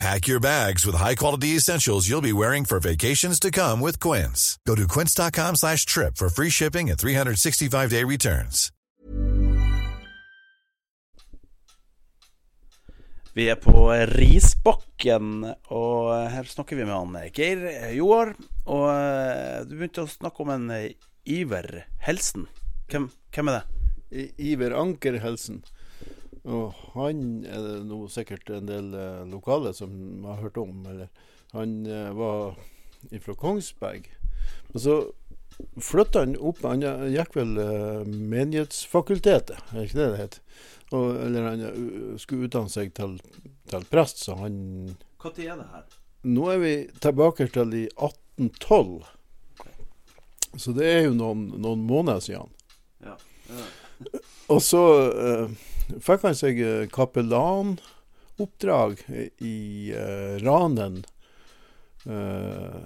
Pack your bags with high-quality essentials you'll be wearing for vacations to come with Quince. Go to quince.com slash trip for free shipping and 365-day returns. Vi er på Risbakken, og her snakker vi med han Geir Joar. Og eh, du begynte å snakke om en Iver Helsen. Hvem, hvem er det? I- Iver Anker Helsen. Og han er det nå sikkert en del eh, lokale som har hørt om. Eller han eh, var fra Kongsberg. Men så flytta han opp Han gikk vel eh, Menighetsfakultetet, er ikke det det het? Og, eller han uh, skulle utdanne seg til, til prest, så han Når er det her? Nå er vi tilbake til i 1812. Så det er jo noen, noen måneder siden. Ja. Og så eh, fikk han seg eh, kapellanoppdrag i eh, Ranen eh,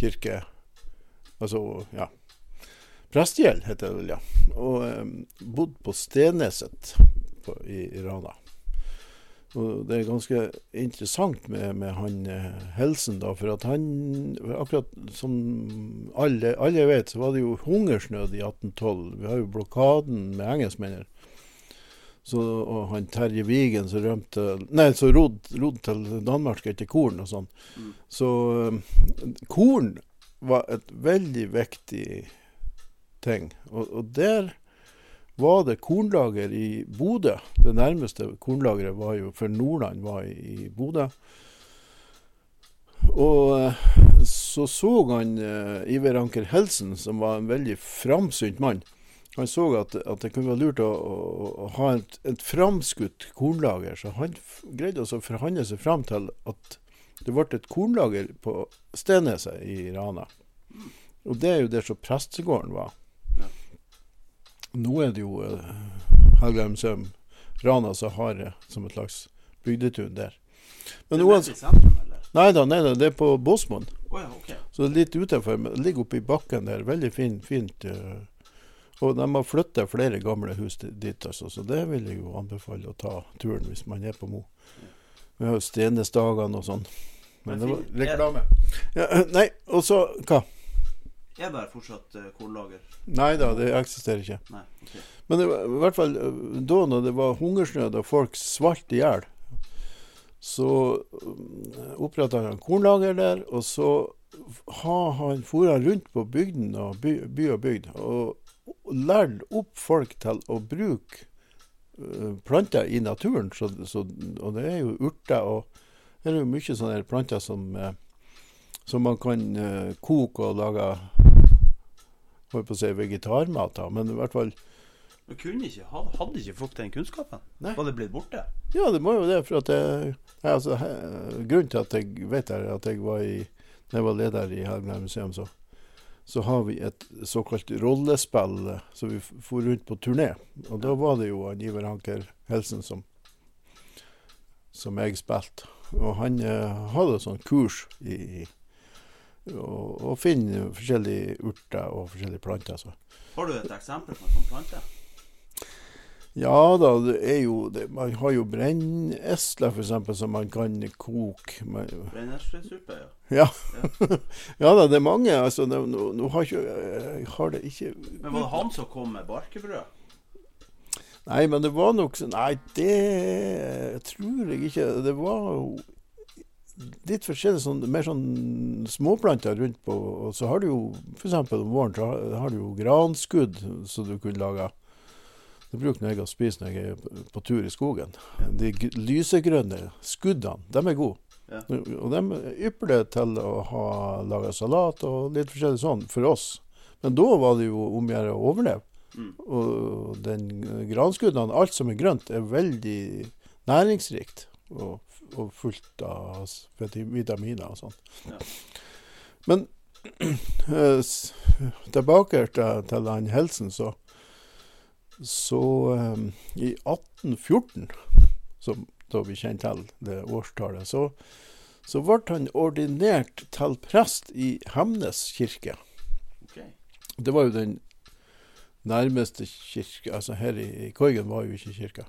kirke. Altså, ja. Prestegjeld heter det vel, ja. Og eh, bodde på Steneset på, i, i Rana. Og det er ganske interessant med, med han Helsen, da, for at han Akkurat som alle, alle vet, så var det jo hungersnød i 1812. Vi har jo blokaden med engelskmennene. Så, og han Terje Vigen som rømte Nei, som rodde rod til Danmark etter korn og sånn. Så eh, korn var et veldig viktig ting. Og, og der var det kornlager i Bodø. Det nærmeste kornlageret var jo for Nordland var i, i Bodø. Og eh, så så han eh, Iver Anker Helsen, som var en veldig framsynt mann. Han så at, at det kunne være lurt å, å, å ha et, et framskutt kornlager. Så han greide å forhandle seg fram til at det ble et kornlager på Steneset i Rana. Og det er jo der som prestegården var. Nå er det jo uh, Helgheimsøm Rana som har det som et slags bygdetun der. Men i sentrum, eller? Nei da, nei da, det er på Båsmoen. Oh, ja, okay. Så det er litt utenfor. men Det ligger oppe i bakken der. Veldig fin, fint. eh, og de har flytta flere gamle hus dit, altså, så det vil jeg jo anbefale å ta turen hvis man er på Mo. Vi har jo Stenesdagene og sånn. Men det var reklame. Ja, eh, nei, og så hva? Er det fortsatt uh, kornlager? Nei da, det eksisterer ikke. Nei. okay. Men det var, i hvert fall eh, da når det var hungersnød og folk svalt i hjel, så oppretta han kornlager der, og så har han fora rundt på bygden og by, by og bygd og lært opp folk til å bruke eh, planter i naturen. Så, så, og det er jo urter og det er jo mye sånne planter som, eh, som man kan eh, koke og lage holdt på å si vegetarmat av. Men i hvert fall Men kunne ikke, hadde ikke folk den kunnskapen? Nei. Var det blitt borte? Ja, det må jo det. For at jeg, jeg, altså, grunnen til at jeg vet det, er at jeg var i Når jeg var leder i Helgeland museum, så, så har vi et såkalt rollespill. som vi for rundt på turné. Og da var det jo Iver Hanker Helsen som, som jeg spilte. Og han eh, hadde sånn kurs i, i å, å finne forskjellige urter og forskjellige planter. Så. Har du et eksempel på en sånn plante? Ja da, det er jo det, Man har jo brennesler f.eks. som man kan koke. Brenneslesuppe, ja. ja. ja da, det er mange. Altså, nå, nå, nå har, ikke, jeg har det ikke Men var det han som kom med barkebrød? Nei, men det var nok sånn Nei, det tror jeg ikke. Det var litt forskjellig sånn, mer sånn småplanter rundt på. Og så har du jo f.eks. om våren så har, har du jo granskudd som du kunne lage. Det bruker jeg å spise når jeg er på, tur i skogen. De lysegrønne skuddene, de er gode. Ja. Og de er ypperlige til å ha laga salat og litt forskjellig sånn for oss. Men da var det jo om å gjøre å overleve. Mm. Og den granskuddene, alt som er grønt, er veldig næringsrikt. Og, og fullt av vitaminer og sånn. Ja. Men eh, tilbake til, til han Helsen, så Så um, i 1814, som da vi kjenner til det årstallet, så, så ble han ordinert til prest i Hemnes kirke. Okay. Det var jo den nærmeste kirke Altså her i, i Korgen var jo ikke kirka.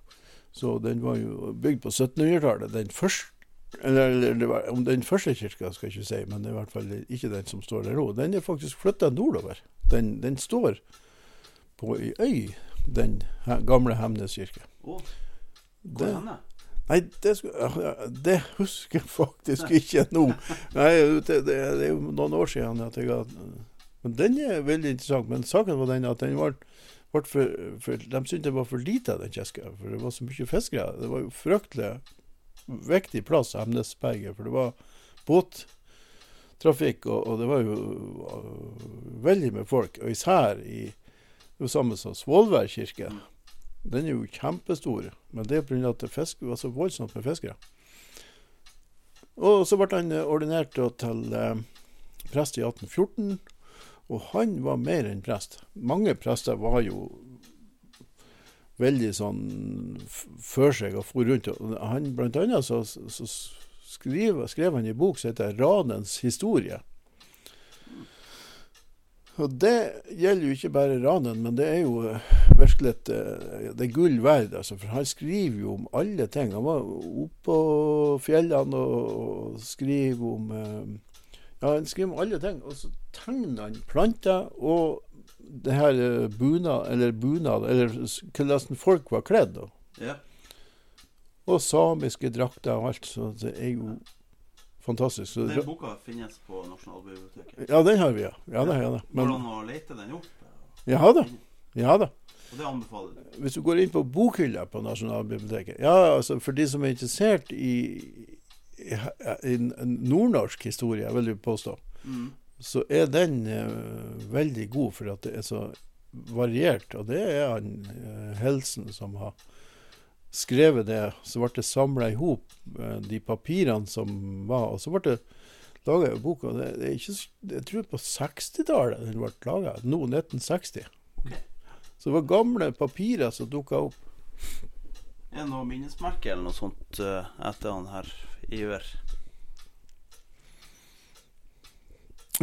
Så den var jo bygd på 1700-tallet. Den første eller, eller det var, om den første kirka skal jeg ikke si, men det i hvert fall ikke den som står der nå. Den er faktisk flytta nordover. Den, den står på ei øy, den he, gamle Hemnes kirke. Oh. hvor Det- er henne? Nei, det, det husker jeg faktisk ikke nå. Nei, det, det, det er jo noen år siden at jeg har Men den er veldig interessant. Men saken var den at den var, var for, for De syntes det var for lite av den kiska, for det var så mye fiskere. Det var jo fryktelig viktig plass, Hemnesberget, for det var båttrafikk, og, og det var jo veldig med folk. Og især i det er jo samme som Svolvær kirke. Den er jo kjempestor, men det er pga. at det fisk, var så voldsomt med fiskere. Og så ble han eh, ordinert til eh, prest i 1814, og han var mer enn prest. Mange prester var jo veldig sånn før seg og for rundt. Han, blant annet så, så skriv, skrev han en bok som heter 'Ranens historie'. Og det gjelder jo ikke bare ranen, men det er jo eh, virkelig et, eh, det er gull verd. Altså, for han skriver jo om alle ting. Han var oppe på fjellene og, og skriver om eh, Ja, han skriver om alle ting. Og så tegner han planter og det her bunad, eller bunad, eller hvordan folk var kledd. Ja. Og samiske drakter og alt. Så det er jo fantastisk. Så, Den boka finnes på Nasjonalbiblioteket. ja, den har vi, ja. Ja det, ja det Men, an å lete den opp? ja da. Ja da. Og det anbefaler du? Hvis du går inn på bokhylla på Nasjonalbiblioteket Ja, altså for de som er interessert i, i, i nordnorsk historie, vil jeg påstå, Mm. så er den uh, veldig god for at det er så variert. Og det er han uh, Helsen som har skrevet det. Så ble det samla i hop, eh, de papirene som var. Og så ble det laga en bok. Og det, det er ikke, jeg tror på 60-tallet den ble laga. Nå 1960. Ok. Så det var gamle papirer som dukka opp. Er det noe minnesmerke eller noe sånt eh, etter han her Iver?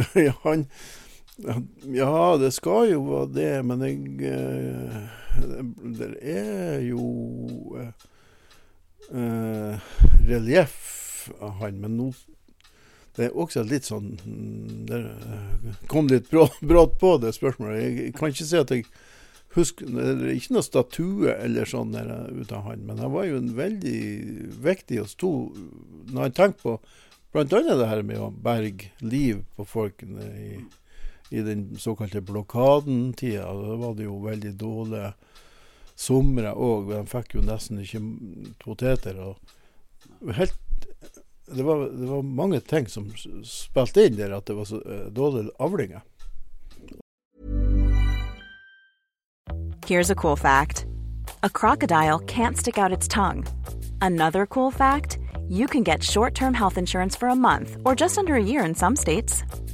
ja, han Ja, det skal jo være det, men jeg eh, Det er jo eh, eh, relieff av han, men nå Det er også litt sånn Det eh, kom litt brått på, det spørsmålet. Jeg, kan ikke si at jeg husker Det er ikke noe statue eller sånn der, ut av han, men han var jo en veldig viktig og stor Når jeg tenker på annet det her med å berge liv på folkene i, i den såkalte blokadentida. Da var det jo veldig dårlige somre òg. De fikk jo nesten ikke poteter. Helt, det, var, det var mange ting som spilte inn der, at det var så eh, dårlige avlinger. Here's a cool fact a crocodile can't stick out its tongue. Another cool fact you can get short term health insurance for a month or just under a year in some states.